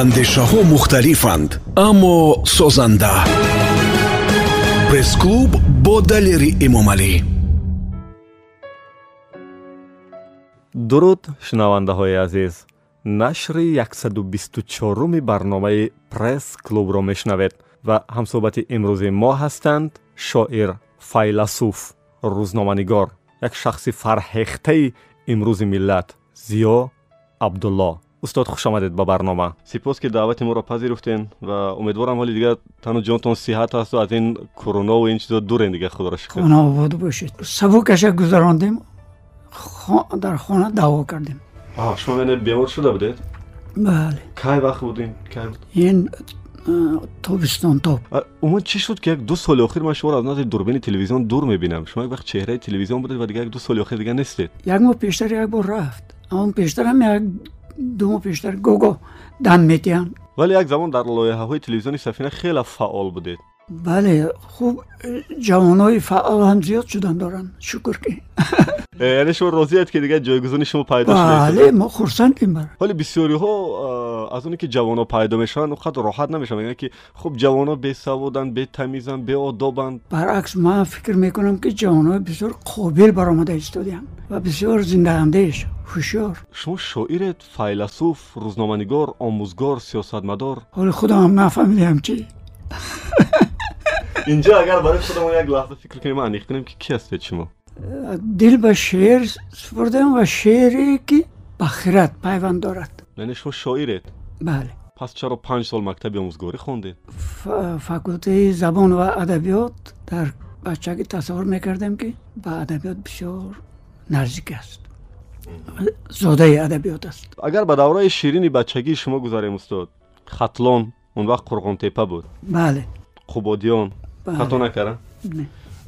андешаҳо мухталифанд аммо созанда. Пресс-клуб бо далери эмомалӣ. Дуруд шунавандаҳои азиз нашри 124уми барномаи пресс-клубро мешнавед ва ҳамсӯҳбати имрӯзи мо ҳастанд шоир файласуф рӯзноманигор як шахси фарҳехтаи имрӯзи миллат зиё абдулло устод хушомадед ба барнома сипос ки даъвати моро пазируфтен ва умедворам ҳоли дигар тану ҷонтон сиҳат асту аз ин коронову ин чизо дурен дигар худоро шукр хона бошед сабукаша гузарондем дар хона даво кардем шумо мене бемор шуда будед бале кай вақт будин кай буд ин тобистон тоб умуман чӣ шуд ки як ду соли охир ман шуморо аз назари дурбини телевизион дур мебинам шумо як вақт чеҳраи телевизион будед ва дигар як ду соли охир дигар нестед як моҳ пештар як бор рафт он пештарам як ду моҳ пештар гого дам медиҳам вале як замон дар лоиҳаҳои телевизиони сафина хеле фаъол будед. Бале хуб э, ҷавонҳои фаъол ҳам зиёд шудан доранд. Шукр ки. یعنی شما راضی که دیگه جایگزین شما پیدا شده بله ما خرسندیم بر ولی بسیاری ها از اونی که جوانا پیدا میشن اونقدر راحت نمیشن میگن که خب جوانا بی سوادن بی تمیزن بی آدابن برعکس من فکر میکنم که جوانا بسیار قابل برآمده استادیم و بسیار زنده اندیش هوشیار. شما شاعرت فیلسوف روزنامه‌نگار آموزگار سیاستمدار. حال خدا هم نفهمیدم چی اینجا اگر برای خودمون یک لحظه فکر کنیم معنی کنیم که کی هستید شما دل به شعر سپردم و شعری که بخیرت پیوند دارد. یعنی شما شاعرت بله. پس چرا پنج سال مکتب آموزگاری خوندید؟ ف... زبان و ادبیات در بچگی تصور می‌کردم که به ادبیات بسیار نزدیک است. زاده ادبیات است. اگر به دورای شیرینی بچگی شما گذاریم استاد خطلان اون وقت قرقون تپه بود. بله. قبادیان بله. خطا نکردن؟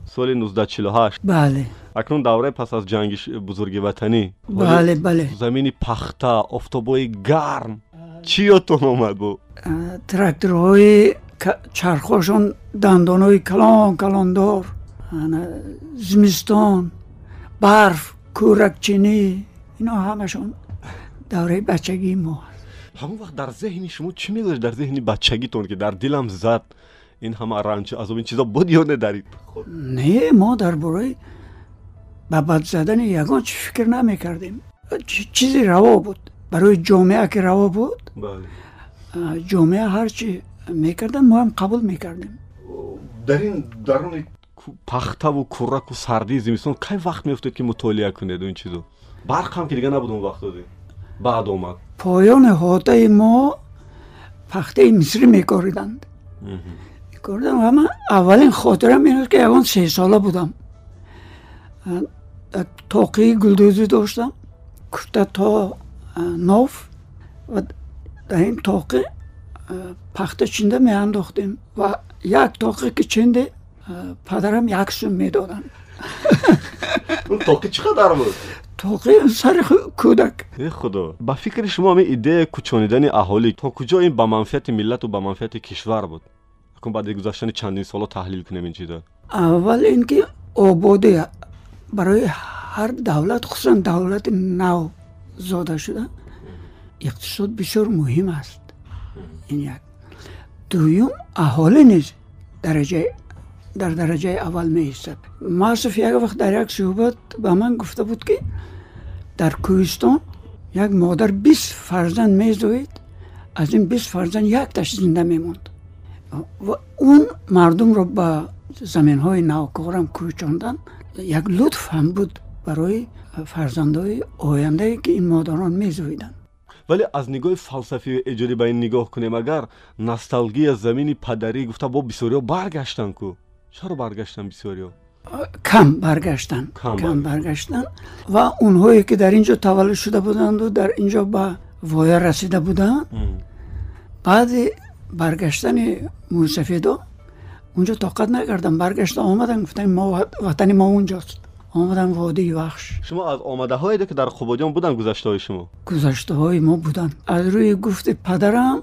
سال 1948 بله. اکنون دوره پس از جنگ بزرگ وطنی. بله بله. زمین پخته آفتابای گرم. چی یادتون اومد بود تراکتورهای چرخوشون دندانهای کلان کلان دار. برف. Кӯракчинӣ. Ино ҳамашон давраи бачагии мо ҳамон вақт дар зеҳни шумо чӣ мегузашт дар зеҳни бачагитон ки дар дилам зад. Ин ҳама ранҷ азоб ин чизо буд ё не дарид не мо дар бораи ба бад задани ягон чи фикр намекардем. Чизе раво буд. Барои ҷомеа ки раво буд ҷомеа ҳарчи мекарданд мо ҳам қабул мекардем. Дар ин даруни пахтаву кӯраку сардии зимистон. Кай вақт меофтед ки мутолиа кунед ин чизо? Барқ ҳам ки дигар набуд он вақт баъд омад. Поёни ҳотаи мо пахтаи мисрӣ мекориданд. Кардам ва ман аввалин хотирам ин аст ки ягон сесола будам. Тоқии гулдӯзӣ доштам. Куфта то нов. Ва дар ин тоқи пахта чинда меандохтем. Ва як тоқе ки чинде падарам як сум медоданд тоқи чӣ қадар буд тоқи сари кӯдак. Э худо. Ба фикри шумо ҳамин идея кӯчонидани аҳолӣ то куҷо ин ба манфиати миллату ба манфиати кишвар буд? Кун баъди гузаштани чандин соло таҳлил кунем ин чизо аввал ин ки ободӣ барои ҳар давлат хусусан давлати нав зода шуда иқтисод бисёр муҳим аст. Ин як. Дуюм аҳолӣ низ дараҷаи дар дараҷаи аввал меистад. Масуф як вақт дар як суҳбат ба ман гуфта буд ки дар кӯҳистон як модар бист фарзанд мезоид аз ин бист фарзанд якташ зинда мемонд. Ва он мардумро ба заминҳои навкорам кӯчондан як лутф ҳам буд барои фарзандои ояндае ки ин модарон мезоиданд. Вале аз нигоҳи фалсафию эҷодӣ ба ин нигоҳ кунем агар носталгия замини падарӣ гуфта бо бисёриҳо چرا برگشتن بسیاری کم برگشتن کم, کم برگشتن. و اونهایی که در اینجا تولد شده بودند و در اینجا به وای رسیده بودند بعد برگشتن موسفیدا اونجا طاقت نکردم برگشت آمدن گفتن ما وطن ما اونجاست. آمدن وادی وخش شما از آمده هایی که در خوبادیان بودن گذشته های شما؟ گذشته های ما بودن. از روی گفت پدرم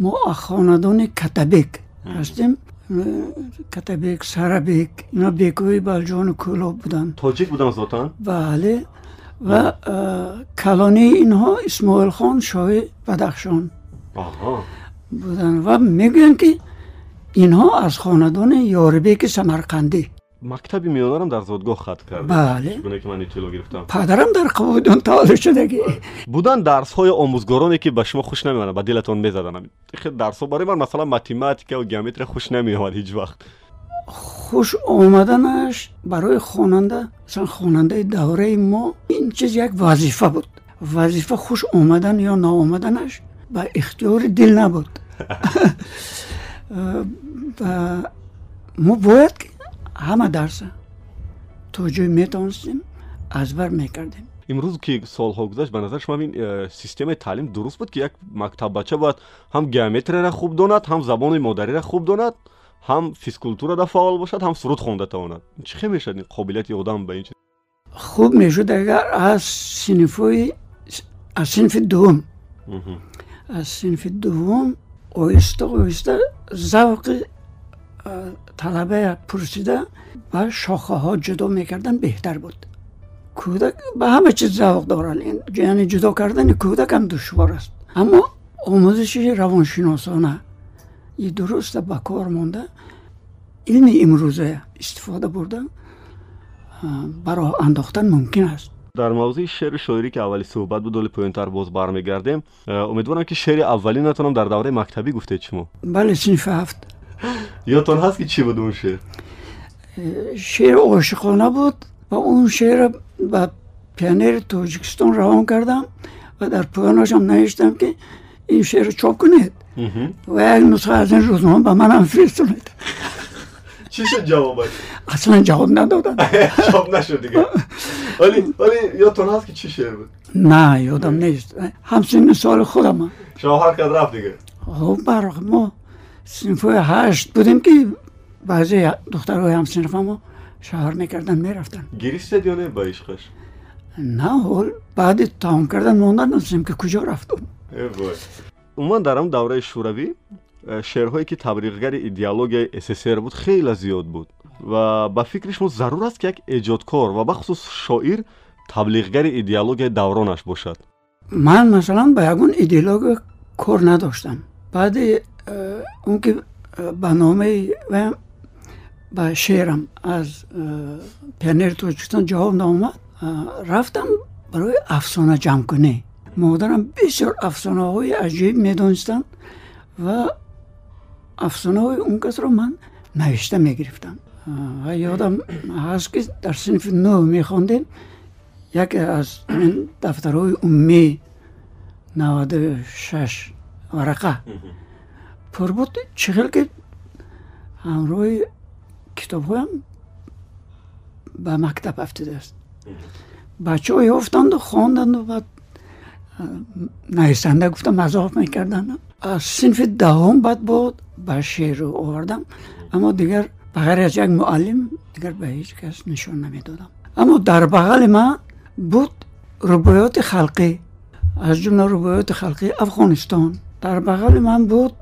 ما خاندان کتبک هستیم. Катабек сарабек ино бекҳои балҷону кӯлоб буданд тоҷик буданд зотан бале ва калонии инҳо исмоилхон шоҳи бадахшон буданд ва мегӯянд ки инҳо аз хонадони ёрибеки самарқандӣ мактаби миёнарам дар зодгоҳ хат кард бале гуне ки ман иттилоъ гирифтам падарам дар қавудон таваллуд шудагӣ буданд дарсҳои омӯзгороне ки ба шумо хуш намеомад ба дилатон мезадан дарсҳо барои ман масалан математика геометрия хуш намеомад ҳеҷ вақт хуш омаданаш барои хонанда масалан хонандаи давраи мо ин чиз як вазифа буд вазифа хуш омадан ё наомаданаш ба ихтиёри дил набуд мо бояд ҳама дарса то ҷои метавонистем азбар мекардем. Имрӯз ки солҳо гузашт ба назар шумо ин э, системаи таълим дуруст буд ки як мактаббача бояд ҳам геометрияро хуб донад ҳам забони модариро хуб донад ҳам физкултурада фаъол бошад ҳам суруд хонда тавонад. Чӣ хел мешавад? Ин қобилияти одам ба ин хуб мешуд агар аз синфҳои аз синфи дуввум. Аз синфи дуввум оҳиста оҳиста завқи طلبه پرسیده و شاخه ها جدا می‌کردن بهتر بود. کودک به همه چیز ذوق دارن. یعنی جدا کردن کودک هم دشوار است. اما آموزش روانشناسانه ای درست به کار مونده. علم امروزه استفاده بردن برای انداختن ممکن است. در موضوع شعر شاعری که اولی صحبت بود دل پوینتر باز برمیگردیم. امیدوارم که شعر اولی نتونم در دوره مکتبی گفتید شما بله سنف هفت. یادتون هست که چی بود اون شعر؟ شعر عاشقانه بود و اون شعر با پیانر تاجیکستان روان کردم و در پایانش هم نهشتم که این شعر چاپ کنید. و یک نسخه از این روزنامه به من هم فرستونید چی شد جوابش؟ اصلا جواب ندادن. جواب نشد دیگه. ولی ولی یادتون هست که چی شعر بود؟ نه یادم نیست. همسین سال خودم هم شما هر رفت دیگه. خب برای ما سینفو هشت بودیم که بعضی دخترهای همسینف ما شهر می‌کردن می‌رفتن. گریش زد یا نه با عشقش؟ نه حال بعد تاون کردن موندن نسیم که کجا رفتم اون من دارم دوره شوروی شعرهایی که تبریغگر ایدئولوژی اسسر بود خیلی زیاد بود و با فکرش ما ضرور است که یک ایجادکار و بخصوص شاعر تبلیغگر ایدیالوگ دورانش باشد. من مثلا به یگون ایدیالوگ کار نداشتم. بعد ба номаи ба шеърам аз пионери тоҷикистон ҷавоб наомад рафтам барои афсона ҷамъкунӣ модарам бисёр афсонаҳои аҷиб медонистанд ва афсонаҳои он касро ман навишта мегирифтам. Ва ёдам ҳаст ки дар синфи нӯ мехондем яке аз ин дафтарҳои умми наваду шаш варақа پربود چغل که همراه کتاب هایم با مکتب افتاده است بچه های افتند و خواندند و بعد نویسنده گفتم مذاق می‌کردند از سنف دهم بعد با به شعر رو آوردم. اما دیگر بغیر از یک معلم دیگر به هیچ کس نشون نمی‌دادم. اما در بغل من بود روبایات خلقی. از جمله روبایات خلقی افغانستان. در بغل من بود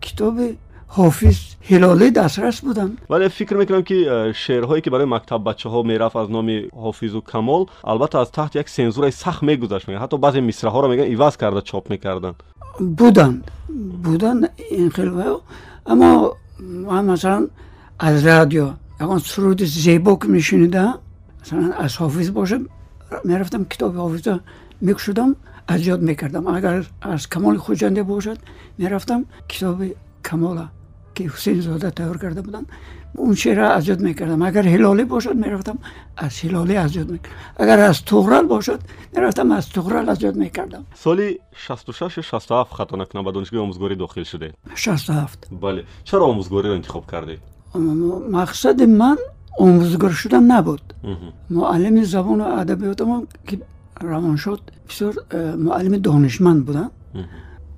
کتاب حافظ هلاله دسترس بودن. ولی فکر می‌کنم که شعرهایی که برای مکتب بچه ها می‌رفت از نام حافظ و کمال البته از تحت یک سنزور سخت میگذاشت میگن حتی بعضی مصره ها رو میگن ایواز کرده چاپ می‌کردن. بودند بودند این خیلی اما من مثلا از رادیو اگر سرود زیبا که مثلا از حافظ باشم می‌رفتم کتاب حافظ میکشدم аз ёд мекардам. Агар аз камоли хуҷанде бошад мерафтам китоби камола ки ҳусейнзода тайёр карда буданд. اون شعر از یاد میکردم اگر هلالی باشد میرفتم از هلالی از یاد میکردم اگر از تغرل باشد میرفتم از تغرل از یاد میکردم سالی 66 67 خطا نکنم به دانشگاه آموزگاری داخل شده 67 بله چرا آموزگاری را انتخاب کردید مقصد من آموزگار شدن نبود معلم زبان و ادبیات ما که ки равоншод бисёр э, муаллими донишманд буданд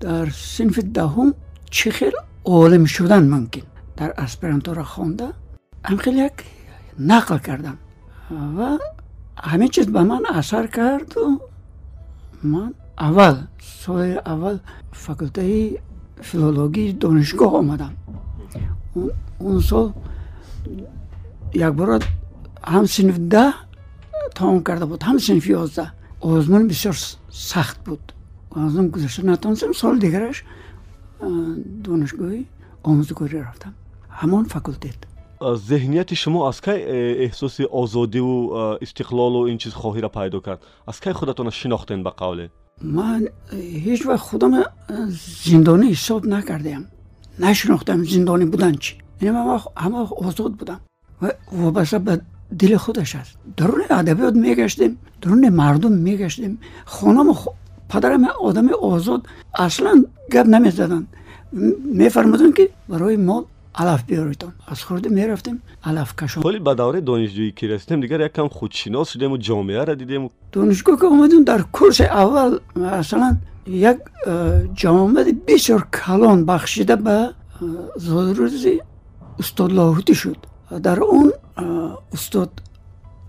дар синфи даҳум чӣ хел олим шудан мумкин? Дар аспирантура хонда ҳамхел як нақл кардам. Ва ҳамин чиз ба ман асар карду. Ман аввал соли аввал факултаи филологии донишгоҳ омадам. Он сол якбора ҳам синф даҳ тамом карда буд ҳам синфи ёздаҳ آزمون بسیار سخت بود. آزمون گذاشته نتانستم سال دیگرش دانشگاهی آموزگاری رفتم. همان فکلتت ذهنیت شما از کی احساس آزادی و استقلال و این چیز خواهی را پیدا کرد؟ از کی خودتون شناختین به قوله من هیچ وقت خودم زندانی حساب نکردم. نشناختم زندانی بودن چی. یعنی من همه آزاد بودم. و وابسته به دل خودش است. درون ادبیات میگشتیم درون مردم میگشتیم. خانم خ... پدرم آدم آزاد اصلا گپ نمی‌زدن. میفرمودن که برای ما علف بیاریدم از خورده می‌رفتیم علف کشان. ولی به دوره دانشجویی که رسیدیم؟ دیگر یک کم خودشناس شدیم و جامعه را دیدیم. دانشگاه که اومدیم در کورس اول اصلا یک جامعه بسیار کلان بخشیده به ضرورت استاد لاهوتی شد. در اون дар он э, устод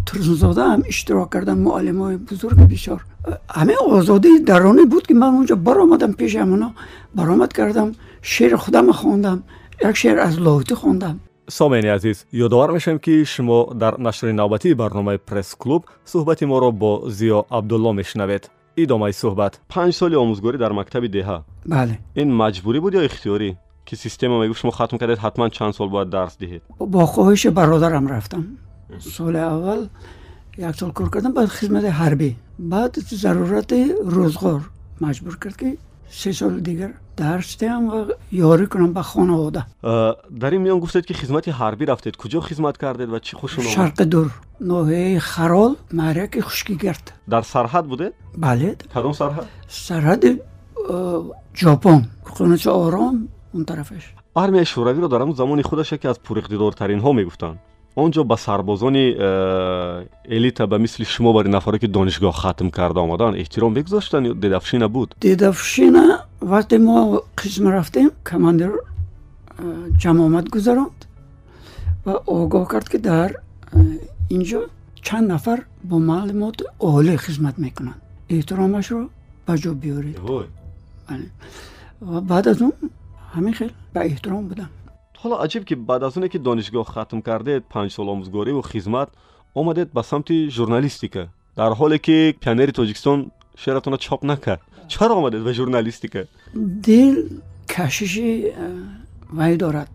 турсунзода ҳам иштирок кардам муаллимои бузурги бисёр ҳамин озодии даронӣ буд ки ман онҷо баромадам пеши ҳамоно баромад кардам шеъри худама хондам як шеър аз лоҳутӣ хондам сомеъини азиз ёдовар мешавем ки шумо дар нашри навбатии барномаи пресс-клуб суҳбати моро бо зиё абдулло мешунавед идомаи суҳбат панҷ соли омӯзгорӣ дар мактаби деҳа бале ин маҷбурӣ буд ё ихтиёрӣ Ки система мегуфт шумо хатм кардед ҳатман чанд сол бояд дарс диҳед бо хоҳиши бародарам рафтам. Соли аввал як сол кор кардам баъд хизмати ҳарбӣ. Баъд зарурати рӯзғор маҷбур кард ки се соли дигар дарс диҳам ва ёрӣ кунам ба хонавода. Дар ин миён гуфтед ки хизмати ҳарбӣ рафтед. Куҷо хизмат кардед ва чӣ хушун шарқи дур. Ноҳияи харол маҳрияки хушкигирд дар сарҳад будед бале. Кадом сарҳад? Сарҳади ҷопон. Қунучи ором он тарафаш. Армияи шӯравиро дар ҳамун замони худаш яке аз пуриқтидортаринҳо мегуфтанд. Онҷо ба сарбозони э, элита ба мисли шумо бари нафаре ки донишгоҳ хатм карда омаданд эҳтиром мегузоштанд ё дедафшина буд? Дедафшина вақте мо қисм рафтем командир э, ҷамъ омад гузаронд ва огоҳ кард ки дар э, инҷо чанд нафар бо маълумоти олӣ хизмат мекунанд. Эҳтиромашро ба ҷо биёред. Ва баъд аз он همین خیلی. به احترام بودم. حالا عجیب که بعد از اونه که دانشگاه ختم کرده پنج سال آموزگاری و خدمت اومدید به سمت ژورنالیستیکا در حالی که پیانر تاجیکستان شعرتون چاپ نکرد. چرا اومدید به ژورنالیستیکا دل کشش وای دارد.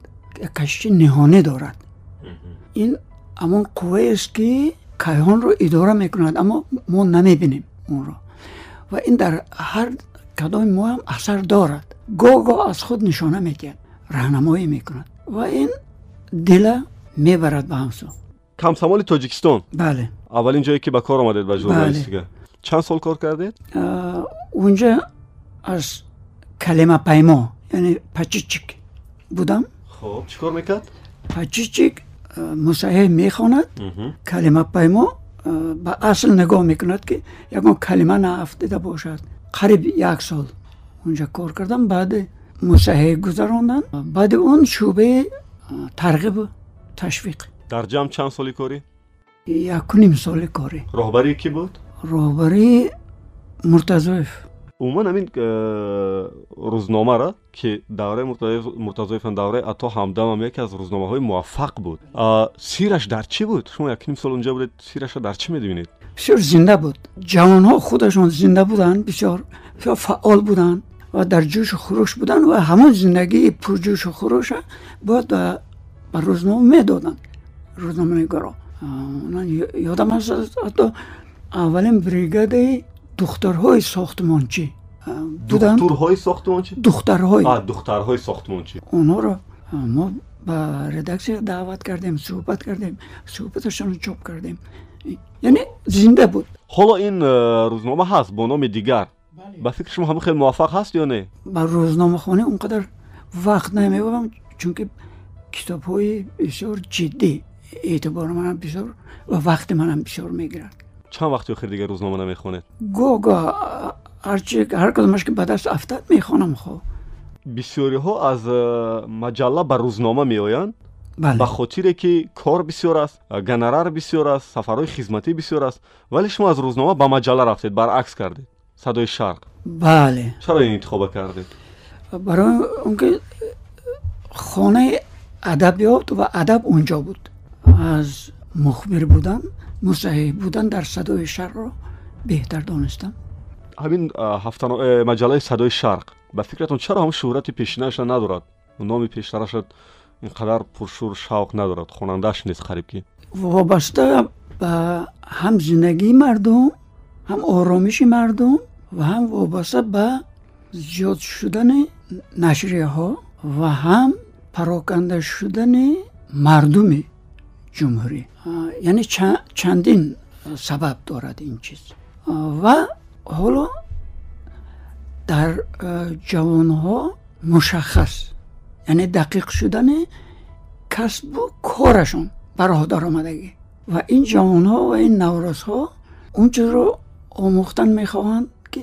کشش نهانه دارد. این اما قوه است که کیهان رو اداره می‌کند اما ما نمی‌بینیم اون رو. و این در هر кадоми мо ҳам асар дорад. Гоҳ гоҳ аз худ нишона медиҳад раҳнамоӣ мекунад. Ва ин дила мебарад ба ҳамсо камсамоли тоҷикистон. Бале. Аввалин ҷое ки ба кор омадед ба журналистика. Чанд сол кор кардед? Унҷа аз калимапаймо яъне пачичик будам. Хоб чӣ кор мекард? Пачичик мусаҳеҳ мехонад. Калимапаймо ба асл нигоҳ мекунад ки ягон калима наафтида бошад қариб як сол унҷа кор кардам баъди мусаҳеҳ гузаронданд баъди он шӯъбаи тарғибу ташвиқ. Дар ҷамъ чанд соли корӣ? Якуним соли корӣ. Роҳбарӣ кӣ буд? Роҳбарии муртазоев. Умуман ҳамин э, рӯзномара ки давраи муртазоеван давраи ато ҳамдамам яке аз рӯзномаҳои муваффақ буд. Сираш дар чӣ буд? Шумо якним сол унҷа будед сираша дар чӣ медибинед бисёр зинда буд. Ҷавонҳо худашон зинда буданд бисёр бисёр фаъол буданд ва дар ҷӯшу хуруш буданд ва ҳамон зиндагии пурҷӯшу хуруша бояд ба рӯзнома медоданд. Рӯзноманигоро ёдам аст ҳатто аввалин бригадаи духтарҳои сохтмончӣ буданддухтурҳои сохтмончӣ? Духтарҳои. Духтарҳои сохтмончӣ. Онҳоро мо ба редаксия даъват кардем суҳбат кардем суҳбаташонро чоп кардем. Яъне зинда буд ҳоло ин э, рӯзнома ҳаст бо номи дигар ба фикри шумо ҳамин хеле муваффақ ҳаст ё не ба рӯзномахонӣ он қадар вақт намебарам чунки китобҳои бисёр ҷиддӣ эътибори манам бисёр ва вақти манам бисёр мегирад чанд вақти охир дигар рӯзнома намехонед гоҳ гоҳ ҳарчи ҳар кадомаш ки ба даст афтад мехонам хо бисёриҳо аз э, маҷалла ба рӯзнома меоянд ба хотире ки кор бисёр аст гонорар бисёр аст сафарҳои хизматӣ бисёр аст вале шумо аз рӯзнома ба маҷалла рафтед баръакс кардед садои шарқ бале чаро ин интихоба кардед барои он ки хонаи адабиёт ва адаб онҷо буд аз мухбир будан мусаҳҳ будан дар садои шарқро беҳтар донистам ҳамин ҳафтано маҷалаи садои шарқ ба фикратон чаро ҳам шӯҳрати пешинаша надорад номи инқадар пуршӯр шавқ надорад хонандааш нест қариб ки? Вобаста ба ҳам зиндагии мардум ҳам оромиши мардум ва ҳам вобаста ба зиёд шудани нашрияҳо ва ҳам пароканда шудани мардуми ҷумҳурӣ. Яъне чандин сабаб дорад ин чиз. Ва ҳоло дар ҷавонҳо мушаххас яъне дақиқ шудани касбу корашон ба роҳ даромадагӣ ва ин ҷавонҳо ва ин наврозҳо он чизро омӯхтан мехоҳанд ки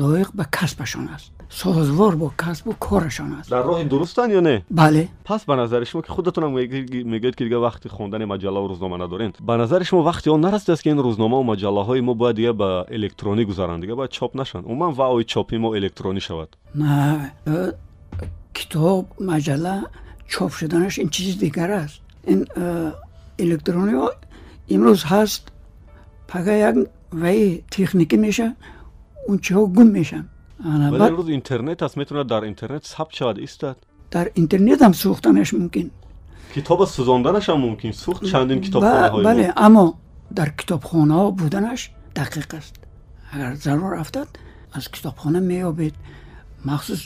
лоиқ ба касбашон аст. Созвор бо касбу корашон аст. Дар роҳи дурустанд ё не? Бале. Пас ба назари шумо ки худатонам мегӯед ки дига вақти хондани маҷаллаву рӯзнома надорем ба назари шумо вақти он нарасидааст ки ин рӯзномаву маҷаллаҳои мо бояд дига ба электронӣ гузаранд дига бояд чоп нашанд умуман ваъои чопи мо электронӣ шавад. На китоб маҷалла чоп шуданаш ин чизи дигар аст. Ин э, электронӣ имрӯз ҳаст пага як ваи техникӣ меша унчиҳо гум мешанд вале имрӯз интернет аст метавонад дар интернет сабт шавад истад? Дар интернет ҳам сӯхтанаш мумкин. Китоба сӯзонданашам мумкин? Сӯхт чандин китобхонаҳои бале аммо дар китобхонаҳо буданаш дақиқ аст. Агар зарур афтад аз китобхона меёбед. Махсус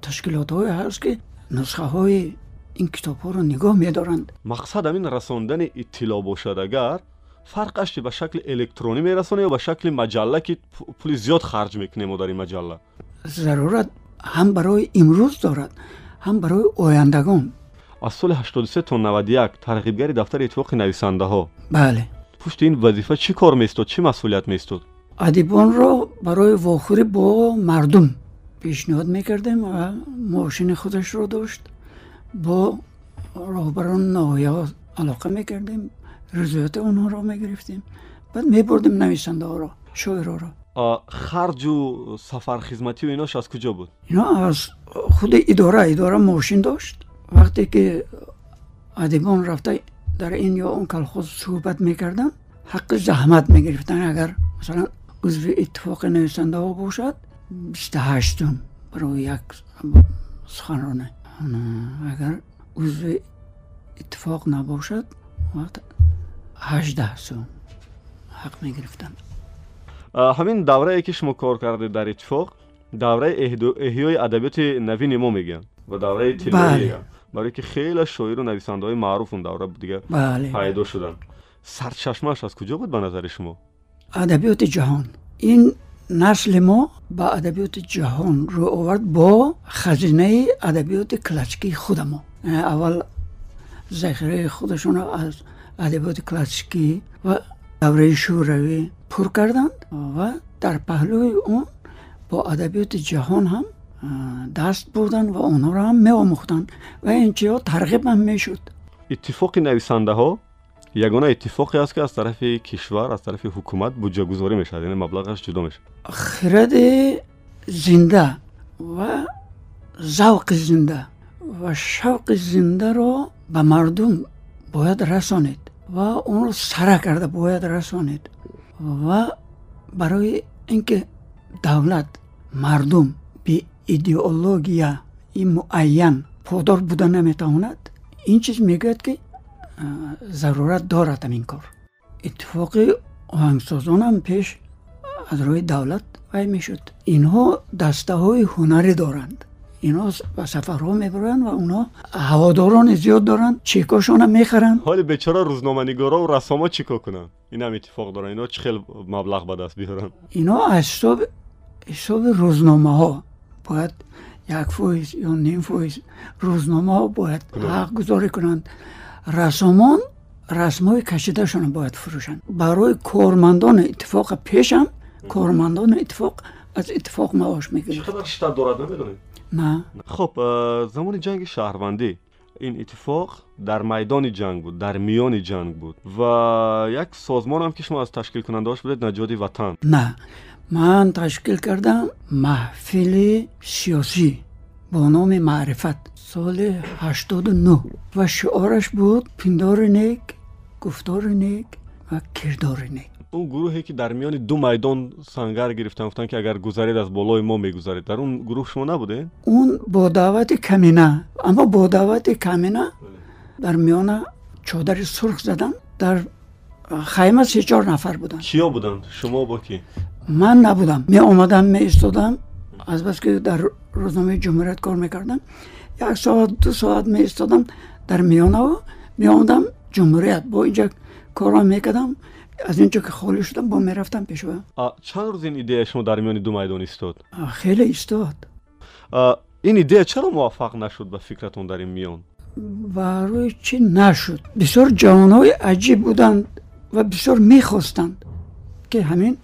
э, ташкилотҳое ҳаст ки нусхаҳои ин китобҳоро нигоҳ медоранд мақсад ҳамин расондани иттилоъ бошад агар фарқаш чи ба шакли электронӣ мерасонем ё ба шакли маҷалла ки пули зиёд харҷ мекунем мо дар ин маҷалла зарурат ҳам барои имрӯз дорад ҳам барои ояндагон аз соли 83 то 91 тарғибгари дафтари иттифоқи нависандаҳо бале пушти ин вазифа чӣ кор меистод чӣ масъулият меистод адибонро барои вохӯрӣ бо мардум پیشنهاد می‌کردیم و ماشین خودش رو داشت. با راهبران نهایه علاقه می‌کردیم رضایت اونها رو می‌گرفتیم. بعد میبردیم نویسنده ها را شاعرها را. خرج و سفر خدمتی و ایناش از کجا بود؟ اینا از خود اداره اداره ماشین داشت. وقتی که ادیبان رفته در این یا اون کلخوز صحبت می‌کردن حق زحمت می‌گرفتن. اگر مثلا عضو اتفاق نویسنده ها باشد 28 دوم برو یک سخنرانه اگر عضو اتفاق نباشد وقت 18 سوم حق می‌گرفتند همین دوره که شما کار کرده در اتفاق دوره احیای ادبیات نوین ما میگن و دوره تیلوی بله. برای که خیلی شاعر و نویسنده های معروف اون دوره بود دیگه. بله. پیدا شدن. سرچشمه از کجا بود به نظر شما؟ ادبیات جهان. این نسل ما با ادبیات جهان رو آورد با خزینه ادبیات کلاسیکی خودما اول ذخیره خودشون رو از ادبیات کلاسیکی و دوره شوروی پر کردند و در پهلوی اون با ادبیات جهان هم دست بردن و اونها را هم می آموختند و این چیزا ترغیب هم می شد. اتفاق نویسنده ها ягона иттифоқе аст ки аз тарафи кишвар аз тарафи ҳукумат буҷагузорӣ мешавад яъне маблағаш ҷудо мешавад. Хиради зинда ва завқи зинда. Ва шавқи зиндаро ба мардум бояд расонед ва онро сара карда бояд расонед. Ва барои ин ки давлат мардум би идеология и муайян подор буда наметавонад ин чиз мегӯяд ки зарурат дорад ҳамин кор. Иттифоқи оҳангсозонам пеш аз рӯи давлат вай мешуд. Инҳо дастаҳои ҳунарӣ доранд. Инҳо ба сафарҳо мебуранд ва онҳо ҳаводорони зиёд доранд. Чекошона мехаранд. Ҳоли бечора рӯзноманигорову рассомо чӣ кор кунанд? Инам иттифоқ доранд инҳо чӣ хел маблағ ба даст биёранд? Инҳо аз ҳисоби рӯзномаҳо. Бояд як фоиз ё ним фоиз рӯзномаҳо бояд ҳақ гузорӣ кунанд рассомон расмҳои кашидашона бояд фурӯшанд. Барои кормандони иттифоқа пешам кормандони иттифоқ аз иттифоқ маош мегиранд на. Хуб замони ҷанги шаҳрвандӣ. Ин иттифоқ дар майдони ҷанг буд дар миёни ҷанг буд. Ва як созмонам ки шумо аз ташкилкунандаош будед наҷоди ватан. На. Ман ташкил кардам маҳфили сиёсӣ бо номи маърифат соли ҳаштоду нӯ ва шиораш буд пиндори нек гуфтори нек ва кирдори нек اون گروهی که در میان دو میدان سنگر گرفتن گفتن که اگر گذرید از بالای ما میگذرید در اون گروه شما نبوده اون با دعوت کمینه اما با دعوت کمینه در میان چادر سرخ زدن در خیمه سه چهار نفر بودن کیا بودن شما با کی من نبودم می آمدم می ایستادم азбаски дар рӯзномаи ҷумҳурият кор мекардам як соат ду соат меистодам дар миёнаво. Меомадам ҷумҳурият. Бо инҷа корҳо мекардам аз он ҷо ки холӣ шудам бо мерафтам пешва. Чанд рӯз ин идея шумо дар миёни ду майдон истод? Хеле истод. Ин идея чаро муваффақ нашуд ба фикратон дар ин миён? Барои чӣ нашуд? Бисёр ҷавонҳои аҷиб буданд ва бисёр мехостанд ки ҳамин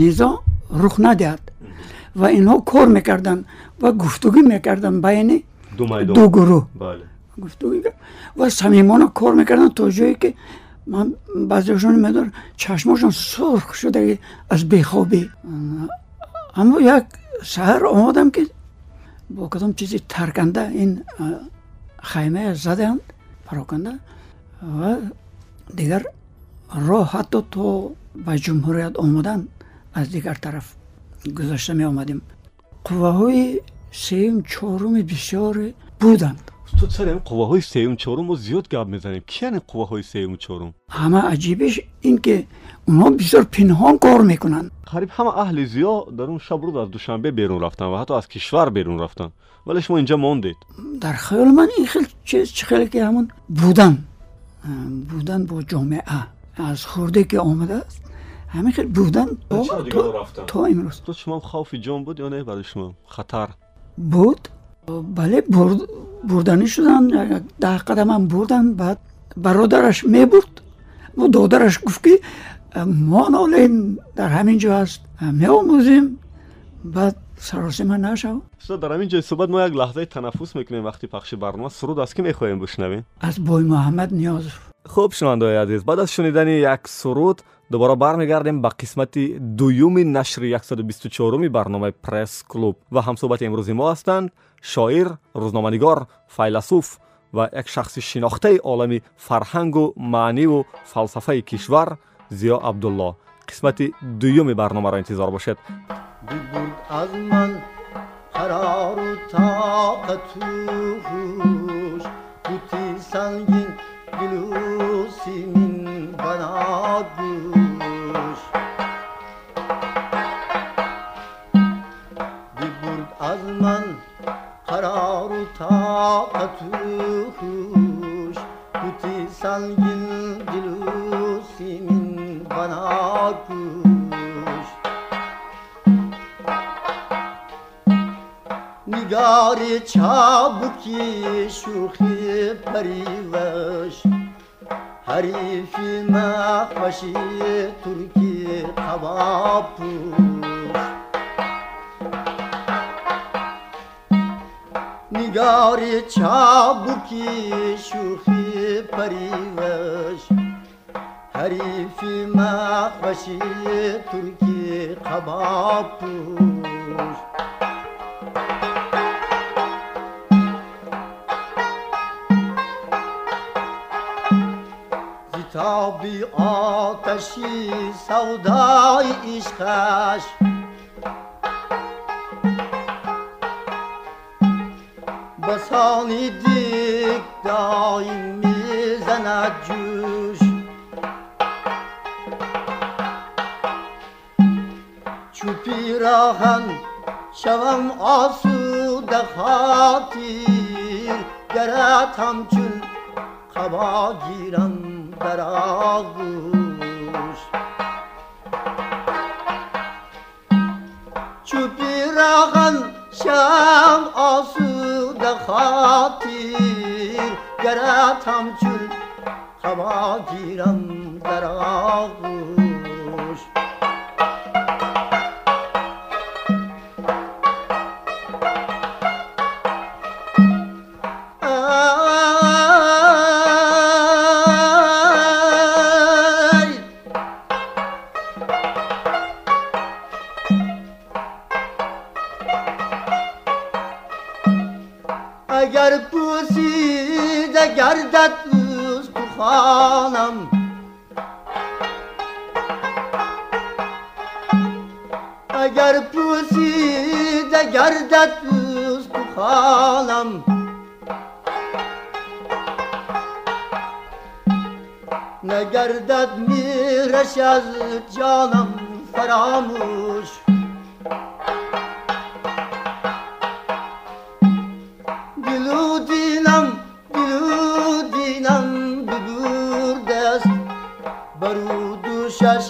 низо рух надиҳад ва инҳо кор мекарданд ва гуфтугӯ мекарданд байни ду гурӯҳ. Ва самимона кор мекарданд то ҷое ки ман баъзеашон медонам чашмошон сурх шудаги аз бехобӣ. Аммо як саҳар омодам ки бо кадом чизи тарканда ин хаймае заданд пароканда ва дигар роҳ ҳатто то ба ҷумҳурият омадан аз дигар тараф. گذشته می آمدیم قوه های سیم چهارم بسیار بودند. تو سر این قوه های سیوم چهارم ما زیاد گپ می‌زنیم. کی این قوه های سیوم چهارم؟ همه عجیبش این که اونها بسیار پنهان کار می‌کنن. قریب همه اهل زیا در اون شب روز از دوشنبه بیرون رفتن و حتی از کشور بیرون رفتن. ولی شما اینجا ماندید. در خیال من این خیلی چیز چه خیلی که همون بودن. بودن با جامعه. از خورده که آمده است. همین خیلی بودن. تا, دیگه تا؟ تا امروز. تو شما خوف جان بود یا نه برای شما؟ خطر. بود. بله برد بردنی شدن. ده قدم هم بردن. بعد برادرش می برد و دادرش گفت که ما نالین در همین جا هست می آموزیم. بعد سراسیمه نشو. استاد در همین جای صحبت ما یک لحظه تنفس می‌کنیم وقتی پخش برنامه. سرود از کی می‌خوایم بشنویم. از بای محمد نیاز. خب شنوندههای عزیز بعد از شنیدن یک سرود دوباره برمیگردیم به قسمت دویوم نشر 124 برنامه پرس کلوب. و همصحبت امروزی ما هستند شاعر روزنامه‌نگار فیلسوف و یک شخص شناخته عالم فرهنگ و معنی و فلسفه کشور زیا عبدالله. قسمت دویوم برنامه را انتظار باشد از من قرار و طاقت çabuki şuhi periveş Harifime haşi Türki kabapuş Nigari çabuki şuhi periveş Harifime haşi Türki kabapuş آتشی سودای عشقش. بسانی دیگ دایم می‌زند جوش. چو پیراهن شوم آسوده خاطیر گرت همچون قبا گیرم در آغوش. پیراهن شم آسوده خاطیر گرت همچون قبا گیرم در balam Ne gerded mirreş ez canam feramuş. Gülü dinam, gülü dinam bübür dest. Baru düşeş,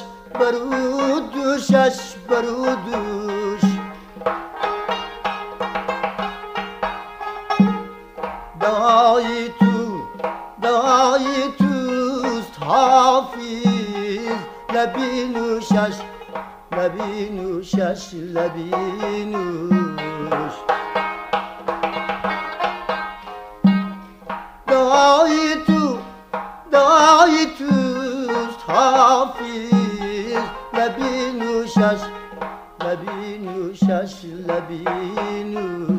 ile binuş Daitu, daitu hafiz Lebinuşaş, lebinuşaş, lebinuş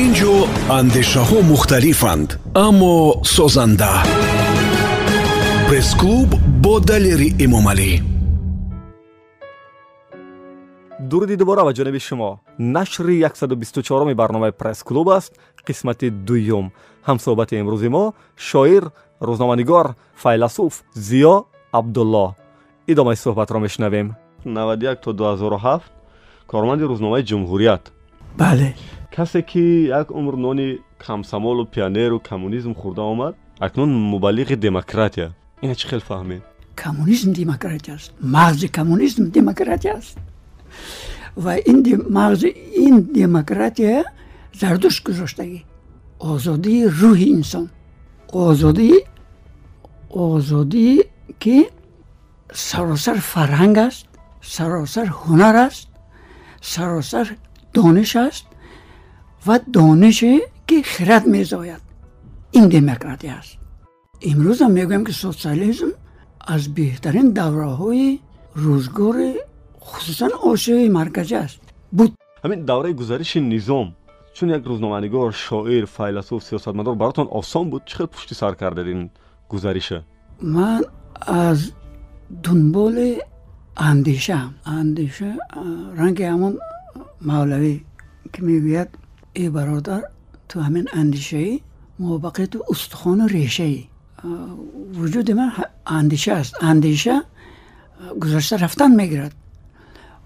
Инҷо андешаҳо мухталифанд аммо созанда пресс-клуб бо далери эмомалӣ дуруди дубора ба ҷониби шумо. Нашри 124 барномаи пресс-клуб аст қисмати дуюм. Ҳамсоҳбати имрӯзи мо шоир рӯзноманигор файласуф зиё абдулло идомаи суҳбатро мешунавем. 91 то 2007 корманди рӯзномаи ҷумҳурият. Бале. Касе ки як умр нони камсамолу пионеру коммунизм хӯрда омад акнун мубаллиғи демократия اینا چه خیلی فهمید؟ کمونیسم دیمکراتی است. مغز کمونیسم دیمکراتی است. و این دی مغز این دیمکراتی زردوش گذاشتگی. آزادی روح انسان. آزادی آزادی که سراسر فرهنگ است سراسر هنر است سراسر دانش است و دانشی که خرد میزاید. این دیمکراتی است. امروز هم می‌گویم که سوسیالیزم از بهترین دوره های روزگار خصوصا آشه مرکزی است. بود. همین دوره گزارش نظام چون یک روزنامه‌نگار شاعر فیلسوف سیاستمدار براتون آسان بود چقدر پشت سر کردید گزارشه من از دنبال اندیشه اندیشه رنگ همون مولوی که می‌گوید ای برادر تو همین اندیشه ای موبقیت استخوان ریشه ای وجود من اندیشه است اندیشه گذشته رفتن می‌گیرد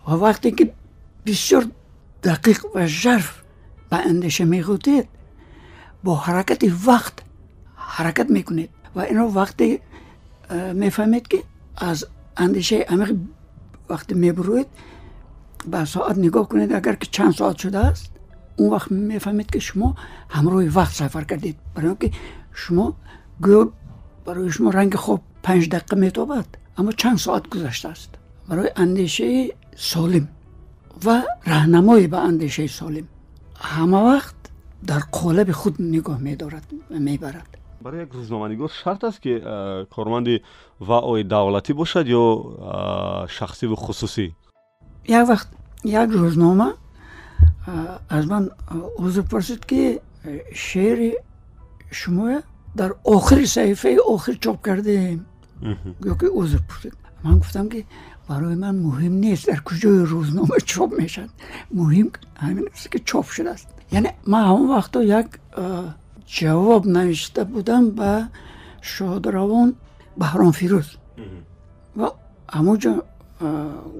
و وقتی که بسیار دقیق و ژرف به اندیشه میگوتید با حرکت وقت حرکت می‌کنید و اینو وقتی می‌فهمید که از اندیشه عمیق وقتی میبروید به ساعت نگاه کنید اگر که چند ساعت شده است اون وقت می‌فهمید که شما همروی وقت سفر کردید برای که شما گویا برای شما رنگ خوب پنج دقیقه میتابد اما چند ساعت گذشته است. برای اندیشه سالم و رهنمایی به اندیشه سالم. همه وقت در قالب خود نگاه میدارد و می‌برد. برای یک روزنامه‌نگار شرط است که کارمند وعای دولتی باشد یا شخصی و خصوصی. یک وقت یک روزنامه از من عذر پرسید که شعر شما дар охири саҳифаи охир чоп кардаем Мгм. гӯё ки узр пурсид ман гуфтам ки барои ман муҳим нест. Дар куҷои рӯзнома чоп мешавад. Муҳим ҳамин аст ки чоп шудааст. Яъне ман ҳамон вақто як ҷавоб навишта будам ба шодравон баҳромфирӯз ва ҳамонҷо а,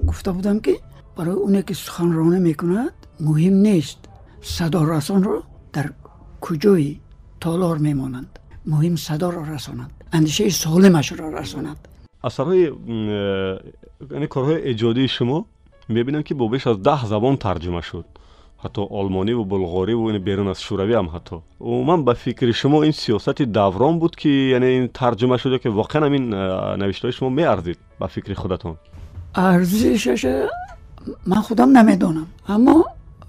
гуфта будам ки барои оне ки суханронӣ мекунад муҳим нест. Садорасонро дар куҷои толор мемонанд муҳим садоро расонанд андешаи солимашро расонанд асарҳои м, э, яъне корҳои эҷодии шумо мебинам ки бо беш аз даҳ забон тарҷума шуд ҳатто олмониву булғориву ин берун аз шӯравӣ ҳам ҳатто умуман ба фикри шумо ин сиёсати даврон буд ки яъне ин тарҷума шуд ё ки воқеан ҳамин э, навиштаҳои шумо меарзид ба фикри худатон арзишаша ман худам намедонам аммо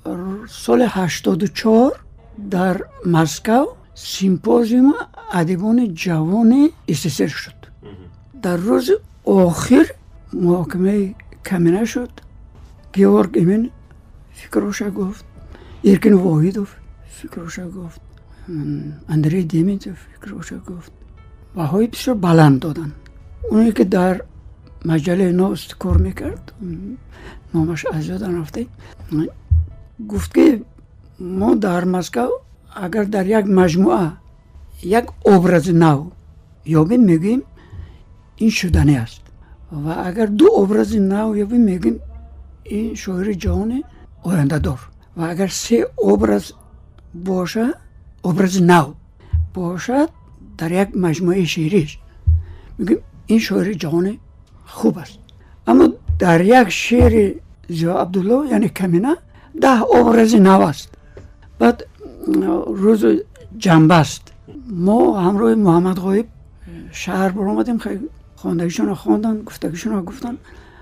р- соли ҳаштоду чор дар москав симпозиуми ادیبان جوان استسر شد. در روز آخر محاکمه کمینه شد. گیورگ ایمین فکروشا گفت. ایرکن واهیدوف فکروشا گفت. اندری دیمیتوف فکروشا گفت. بهای بسیار بلند دادن. اونی که در مجله نوست کار می‌کرد. نامش از یادن رفته گفت که ما در مسکو اگر در یک مجموعه як образи нав ёбем мегӯем ин шудане аст. Ва агар ду образи нав ёбем мегӯем ин шоири ҷаҳони ояндадор. Ва агар се образ боша образи нав бошад дар як маҷмӯаи шеъриш мегӯем ин шоири ҷаҳони хуб аст. Аммо дар як шеъри зиё абдулло яъне камина даҳ образи нав аст. Баъд ما همراه محمد غایب شهر بر آمدیم خیلی خواندگیشون رو خواندن گفتگیشون رو گفتن.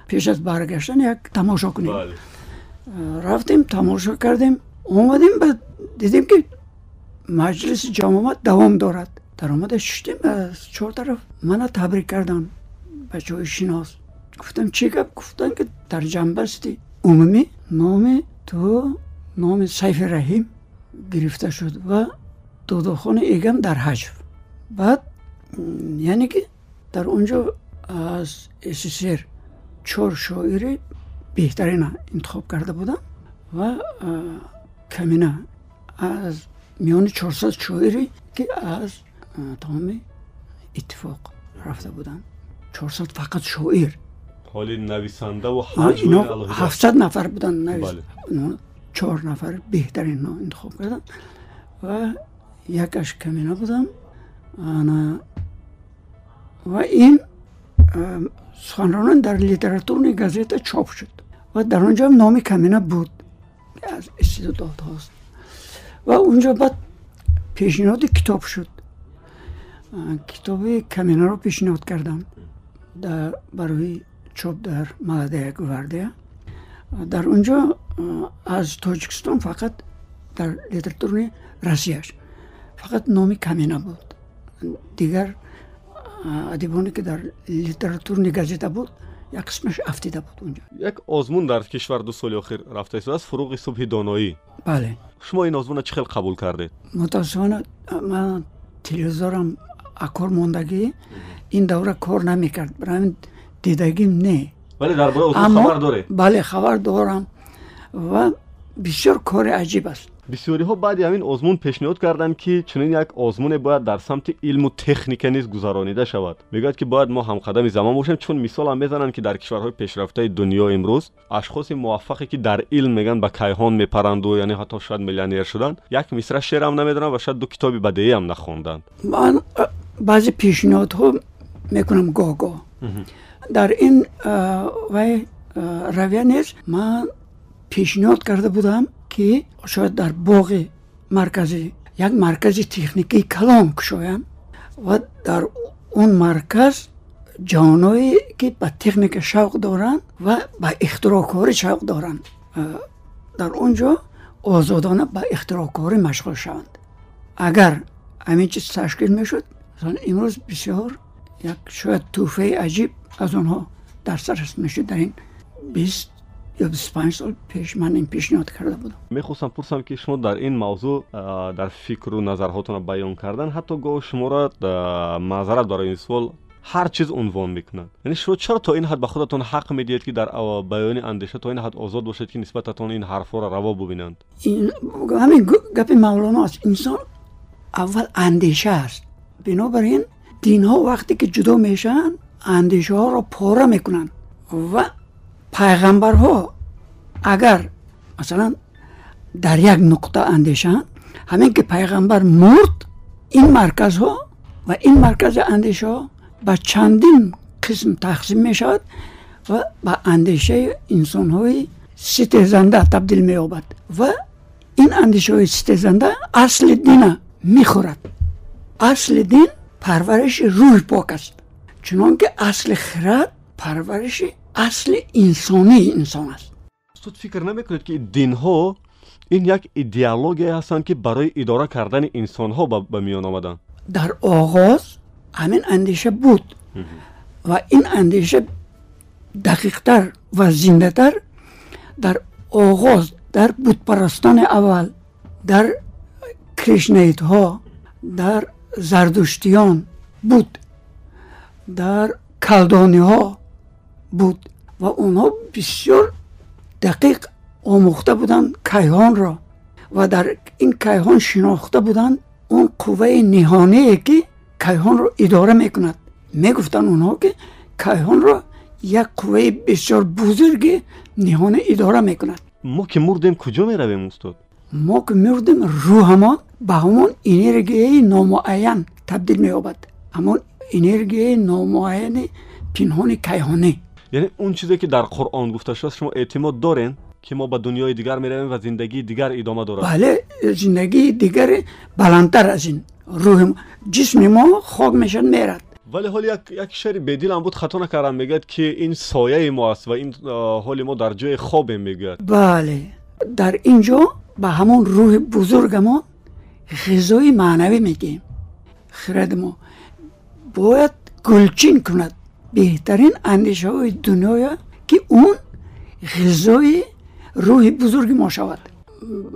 پیش از برگشتن یک تماشا کنیم. بله. رفتیم تماشا کردیم اومدیم و دیدیم که مجلس جماعت دوام دارد. در آمده شدیم از چهار طرف من تبریک کردن. بچه های شناس. گفتم چی گپ؟ گفتن که در جنبستی عمومی نام تو نام سیف رحیم گرفته شد و додохони эгам дар ҳаҷв баъд яъне ки дар он ҷо аз ссср чор шоири беҳтарина интихоб карда будам ва камина аз миёни чорсад шоире ки аз тамоми иттифоқ рафта будам. Чорсад фақат шоир. Ҳоли нависандаву ино ҳафтсад нафар буданд чор нафар беҳтарин интихоб кардам ва якаш камина будам ва ин суханронан дар литературни газета чоп шуд. Ва дар он ҷоам номи камина буд аз истидодотҳост ва унҷо баъд пешниҳоди китоб шуд. Китоби каминаро пешниҳод кардам. Барои чоп дар маладая гвардия. Дар он ҷо аз тоҷикистон фақат дар литературни россияш фақат номи камина буд. Дигар адибоне ки дар литературни газета буд як қисмаш афтида буд унҷо як озмун дар кишвар ду соли охир рафта истод аст фуруғи субҳи доноӣ. Бале. Шумо ин озмуна чӣ хел қабул кардед? Мутаассифона ман телевизорам акор мондагӣ. Ин давра кор намекард. Барои дидагим не. Вале дар бораи хабар доред бале хабар дорам ва бисёр кори аҷиб аст بسیاری ها بعد همین آزمون پیشنهاد کردند که چنین یک آزمون باید در سمت علم و تکنیک نیز گذرانیده شود. می‌گوید که باید ما هم قدم زمان باشیم چون مثال هم می‌زنند که در کشورهای پیشرفته دنیا امروز اشخاص موفقی که در علم میگن به کیهان میپرند و یعنی حتی شاید میلیونر شدن یک مصرع شعر هم نمی‌دونن و شاید دو کتاب بدی هم نخوندند من بعضی پیشنهاد ها می‌کنم گاگا در این وای رویه من پیشنهاد کرده بودم که خب شاید در باغ مرکزی یک مرکز تکنیکی کلام کشویم و در اون مرکز جوانایی که به تکنیک شوق دارند و به اختراکاری شوق دارند. در اونجا آزادانه به اختراکاری مشغول شوند. اگر همین چیز تشکیل می‌شد مثلا امروز بسیار یک شاید توفه عجیب از آنها در سرس می‌شد در این 20 یا 25 سال پیش من این پیشنهاد کرده بودم می‌خواستم پرسم که شما در این موضوع در فکر و نظرهاتون بیان کردن حتی گاه شما را معذرت برای این سوال هر چیز عنوان می‌کنند یعنی شما چرا تا این حد به خودتون حق می‌دید که در بیان اندیشه تا این حد آزاد باشید که نسبتتون این حرفا را روا ببینند این همین گپ مولانا است انسان اول اندیشه است بنابراین دین ها وقتی که جدا میشن اندیشه ها را پاره می‌کنن و пайғамбарҳо агар масалан дар як нуқта андешаанд ҳамин ки пайғамбар мурд ин марказҳо ва ин маркази андешаҳо ба чандин қисм тақсим мешавад ва ба андешаи инсонҳои ситезанда табдил меёбад ва ин андешаҳои ситезанда асли дина мехӯрад. Асли дин парвариши рӯҳи пок аст чунон ки асли хирад парвариши اصل انسانی انسان است. استاد فکر نمی‌کنید که دین ها این یک ایدئولوژی هستند که برای اداره کردن انسان ها به میان آمدن. در آغاز همین اندیشه بود. و این اندیشه دقیقتر و زندهتر در آغاز در بودپرستان اول در کریشنیت ها در زردشتیان بود. در کلدانی ها буд ва онҳо бисёр дақиқ омӯхта буданд кайҳонро ва дар ин кайҳон шинохта буданд он қувваи ниҳоние ки кайҳонро идора мекунад. Мегуфтанд онҳо ки кайҳонро як қувваи бисёр бузурги ниҳона идора мекунад. Мо ки мурдем куҷо меравем устод? Мо ки мурдем рӯҳамон ба ҳамон энергияи номуайян табдил меёбад. Ҳамон энергияи номуайяни пинҳони кайҳонӣ یعنی اون چیزی که در قرآن گفته شده شما اعتماد دارین که ما به دنیای دیگر می‌رویم و زندگی دیگر ادامه داره. بله زندگی دیگر بلندتر از این. روح جسم ما خاک میشن میرد. ولی حال یک یک شعر بدیل هم بود خطا نکردم میگد که این سایه ما است و این حال ما در جای خواب میگد بله در اینجا به همون روح بزرگ ما غذای معنوی میگیم. خرد ما باید گلچین کند. بهترین اندیشه های دنیا که اون غذای روح بزرگ ما شود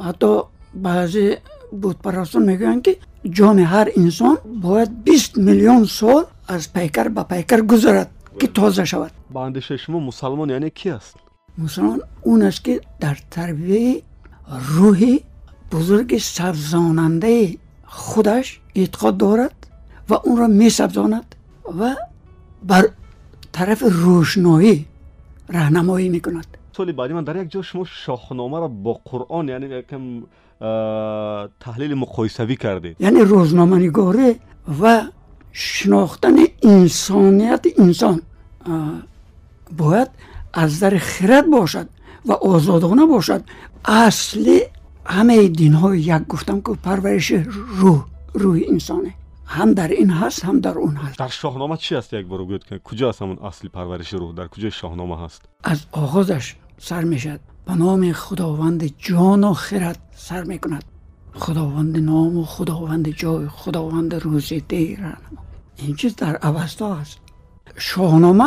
حتی بعضی بود پرستان می‌گوین که جان هر انسان باید 20 میلیون سال از پیکر به پیکر گذرد که تازه شود با اندیشه شما مسلمان یعنی کی است؟ مسلمان اون است که در تربیه روح بزرگ سبزاننده خودش اعتقاد دارد و اون را می سبزاند و بر طرف روشنایی راهنمایی می‌کند. سوال بعدی من در یک جا شما شاهنامه را با قرآن یعنی یکم تحلیل مقایسوی کردید یعنی روزنامه نگاری و شناختن انسانیت انسان باید از در خرد باشد و آزادانه باشد. اصل همه دین های یک گفتم که پرورش روح روح انسانه. هم در این هست هم در اون هست. در شاهنامه چی هست یک بار گوید که کجا هست همون اصل پرورش روح؟ در کجا شاهنامه هست؟ از آغازش سر می‌شد. به نام خداوند جان و خرد سر می‌کند. خداوند نام و خداوند جای خداوند روزی دیر این چیز در اوستا هست. شاهنامه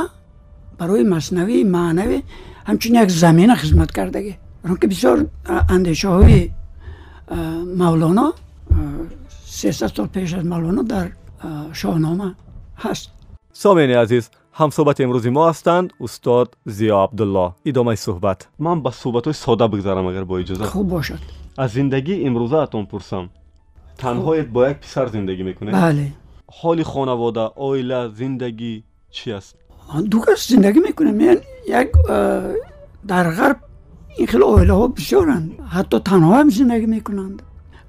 برای مصنوی معنوی همچنین یک زمینه خدمت کردگی که. بسیار اندیشه های مولانا 300 سال پیش از مولانا در شاهنامه هست. سامین عزیز هم صحبت امروزی ما هستند استاد زیا عبدالله. ادامه صحبت. من با صحبت های ساده بگذارم اگر با اجازه. خوب باشد. از زندگی امروزه اتون پرسم. تنهایت خب. با یک پسر زندگی می‌کنه بله. حال خانواده آیله زندگی چی است؟ دو کس زندگی می‌کنم. من یعنی یک در غرب این خیلی آیلا ها بسیارند حتی تنها هم زندگی می‌کنند.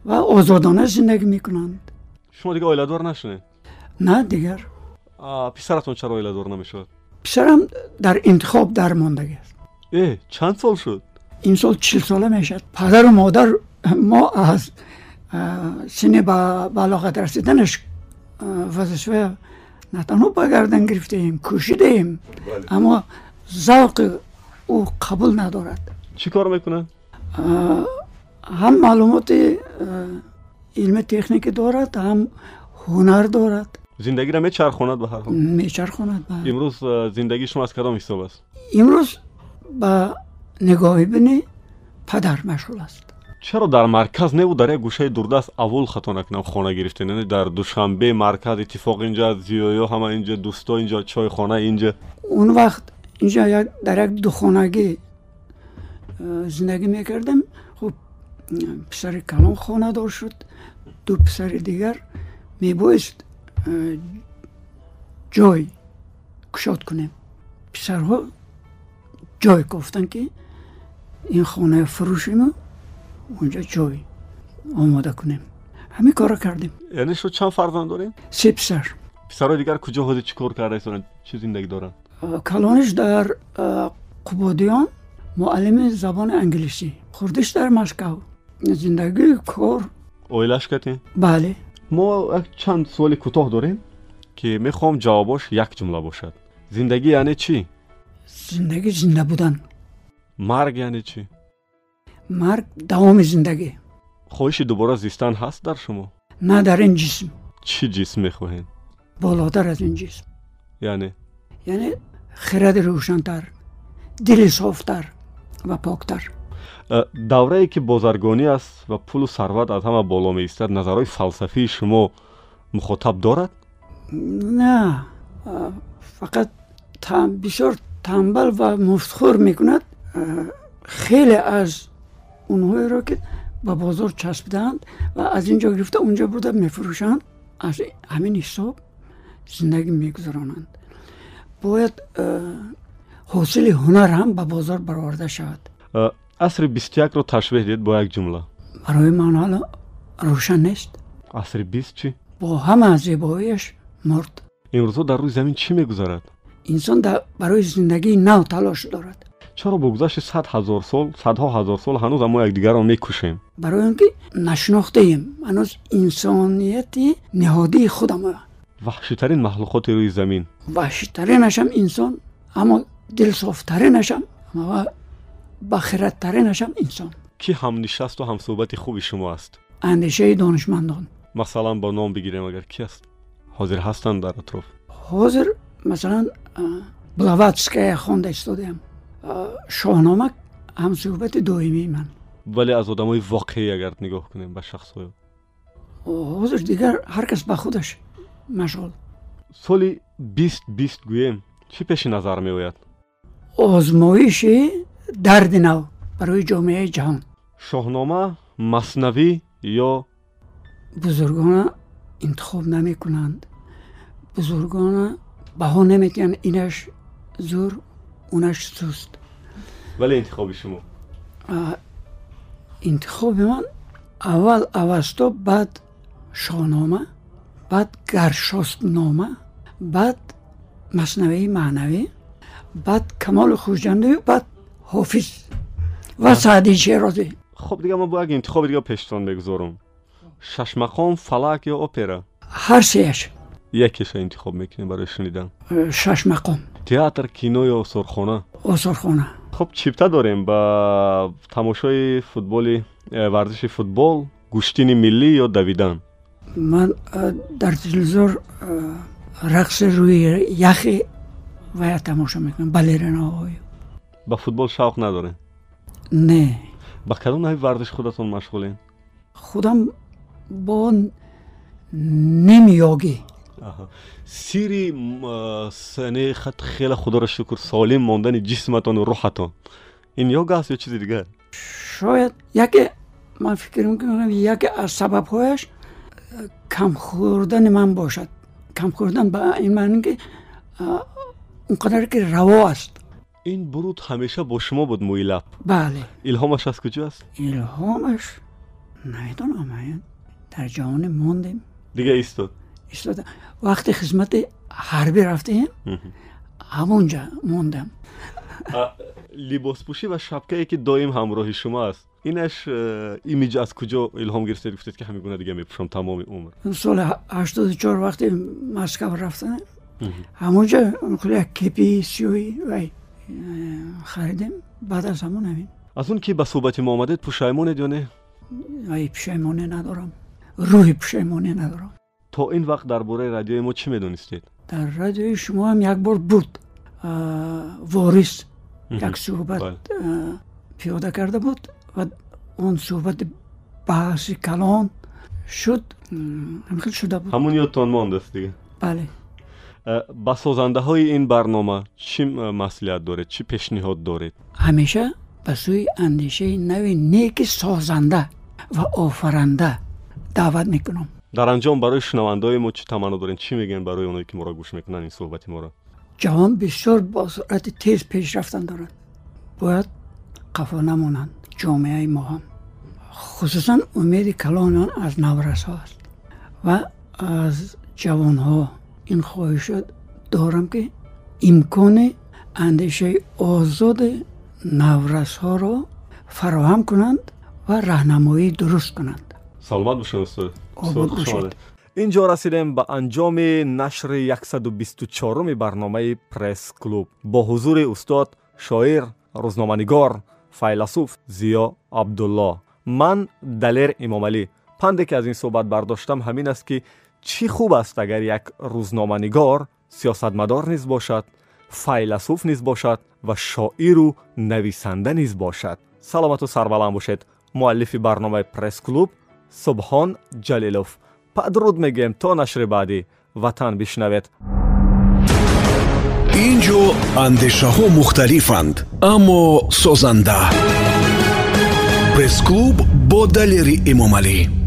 و آزادانه زندگی می‌کنند. شما دیگه آیله دار نه دیگر. پسرتون چرا آیله دار نمی‌شد؟ پسرم در انتخاب در ماندگی است. ای چند سال شد؟ این سال چل ساله می‌شد. پدر و مادر ما از سینه با بلاغت رسیدنش دانش نه تنها با گرفته ایم کشیده ایم بله. اما ذوق او قبول ندارد. چی کار می‌کنه؟ هم معلومات علم تکنیک دارد هم هنر دارد. زندگی را میچرخوند به هر حال؟ میچرخوند به امروز زندگی شما از کدام حساب است؟ امروز با نگاهی بینی پدر مشغول است. چرا در مرکز نه و در یک گوشه دوردست اول خطا نکنم خانه گرفتین؟ نه در دوشنبه مرکز اتفاق اینجا زیویو همه اینجا دوستا اینجا چای خانه اینجا. اون وقت اینجا در یک دو خانگی زندگی می‌کردم писари калон хонадор шуд ду писари дигар мебоист ҷой кушод кунем писарҳо ҷой кофтанд ки ин хонаи фурӯшиму онҷа ҷой омода кунем ҳамин кора кардем яъне шумо чанд фарзанд дорем се писар писарҳои дигар куҷо ҳозир чӣ кор кардаистонанд чӣ зиндагӣ доранд калониш дар қубодиён муаллими забони англисӣ хурдиш дар москав زندگی کار اویلش کردین؟ بله ما چند سوال کوتاه داریم که می‌خوام جوابش یک جمله باشد زندگی یعنی چی؟ زندگی زنده بودن مرگ یعنی چی؟ مرگ دوام زندگی خواهش دوباره زیستان هست در شما؟ نه در این جسم چی جسم می‌خواهیم؟ بالاتر از این جسم یعنی؟ یعنی خرد روشنتر دل صافتر و پاکتر даврае ки бозаргонӣ аст ва пулу сарват аз ҳама боло меистад назарҳои фалсафии шумо мухотаб дорад на фақат бисёр танбал ва муфтхӯр мекунад хеле аз онҳоеро ки ба бозор часпидаанд ва аз ин ҷо гирифта он ҷо бурда мефурӯшанд аз ҳамин ҳисоб зиндагӣ мегузаронанд бояд ҳосили ҳунар ҳам ба бозор бароварда шавад асри бистуякро ташбеҳ диҳед бо як ҷумла. Барои ман ҳало рӯшан нест. Асри бист чӣ? Бо ҳама зебоиаш мурд. Имрӯзҳо дар рӯи замин чӣ мегузарад? Инсон барои зиндагии нав талош дорад. Чаро бо гузашти сад ҳазор сол садҳо ҳазор сол ҳанӯз аммо якдигарро мекушем? Барои он ки нашинохтаем ҳанӯз инсонияти ниҳодии худамон ваҳшитарин маҳлуқоти рӯи замин. Ваҳшитаринашам инсон аммо дилсофтаринашам ва بخیرت ترینش هم انسان کی هم نشست و هم صحبت خوبی شما است؟ اندیشه دانشمندان مثلا با نام بگیریم اگر کی است؟ حاضر هستند در اطراف؟ حاضر مثلا بلاواتسکای خونده استوده هم شانومک هم صحبت دویمی من ولی از آدم های واقعی اگر نگاه کنیم به شخص های حاضر دیگر هرکس به خودش مشغول سالی بیست بیست گویم چی پیش نظر می آید؟ آزمایشی درد نو برای جامعه جهان. شاهنامه مصنوی یا بزرگان انتخاب نمی کنند بزرگان بها نمیتین اینش زور اونش سوست. ولی انتخاب شما. انتخاب من اول اوستا بعد شاهنامه بعد گرشاست نامه بعد مصنوی معنوی بعد کمال خوشجنده بعد ҳофиз ва саъди шерозӣ хуб дига ман бо як интихоби дига пештон мегузорам. Шашмақом фалак ё опера? Ҳар сеяш. Якеша интихоб мекунем барои шунидан э, шашмақом театр кино ё осорхона? Осорхона. Хуб чипта дорем ба тамошои футболи э, варзиши футбол гӯштини миллӣ ё давидан? Ман э, дар телевизор рақси рӯи яхи ва тамоша мекунам балеринаҳои به فوتبال شوق ندارین نه. با کدام نوع ورزش خودتون مشغولین؟ خودم با نمیاگی سیری سنه خط خیلی خدا را شکر سالم ماندن جسمتان و روحتان این یوگا است یا چیز دیگر شاید یکی من فکر می‌کنم یکی از سبب هایش کم خوردن من باشد. کم خوردن به این معنی که اونقدر که روا است. این برود همیشه با شما بود مویلپ بله. الهامش از کجاست؟ الهامش؟ نیدونم این در جهان موندیم. دیگه ایستاد. ایستاد. وقتی خدمت حربی رفتیم همونجا موندم. لباس پوشی و شبکه ای که دائم همراهی شما است. اینش ایمیج از کجا الهام گرفته گفتید که همین گونه دیگه میپوشم تمام عمر؟ سال 84 وقتی مسکو رفتن همونجا کلی کپی سیوی وای. Э, харидем баъд аз ҳамон ҳамин. Аз он ки ба суҳбати мо омадед пушаймонед ё не? Ай пушаймоне надорам. Рӯҳи пушаймоне надорам. То ин вақт дар бораи радиои мо чӣ медонистед? Дар радиои шумо ҳам як бор буд. Ворис. Як суҳбат пиёда карда буд ва он суҳбати баҳси калон шуд. Ҳамхел шуда буд. Ҳамун ёдтон мондаст дига. Бале. Э, ба созандаҳои ин барнома чӣ маслиҳат доред? Чӣ пешниҳод доред? Ҳамеша ба сӯи андешаи нави неки созанда ва офаранда даъват мекунам. Дар анҷом барои шунавандаҳои мо чӣ таманно доред? Чӣ мегӯен барои оное ки моро гӯш мекунанд ин суҳбати моро? Ҷаҳон бисёр бо суръати тез пешрафтан дорад. Бояд қафо намонанд ҷомеаи мо ҳам хусусан умеди калони он аз наврасҳо аст ва аз ҷавонҳо. این خواهش دارم که امکان اندیشه آزاد نورس ها را فراهم کنند و راهنمایی درست کنند. سلامت باشید. استاد اینجا رسیدیم به انجام نشر 124 برنامه پرس کلوب. با حضور استاد شاعر روزنامه‌نگار فیلسوف زیا عبدالله. من دلیر امام علی. پندی که از این صحبت برداشتم همین است که чӣ хуб аст агар як рӯзноманигор сиёсатмадор низ бошад файласуф низ бошад ва шоиру нависанда низ бошад? Саломату сарбаланд бошед. Муаллифи барномаи пресс-клуб субҳон ҷалилов. Падруд мегӯем то нашри баъдӣ. Ватан бишнавед. Ин ҷо андешаҳо мухталифанд аммо созанда. Пресс-клуб бо далери эмомалӣ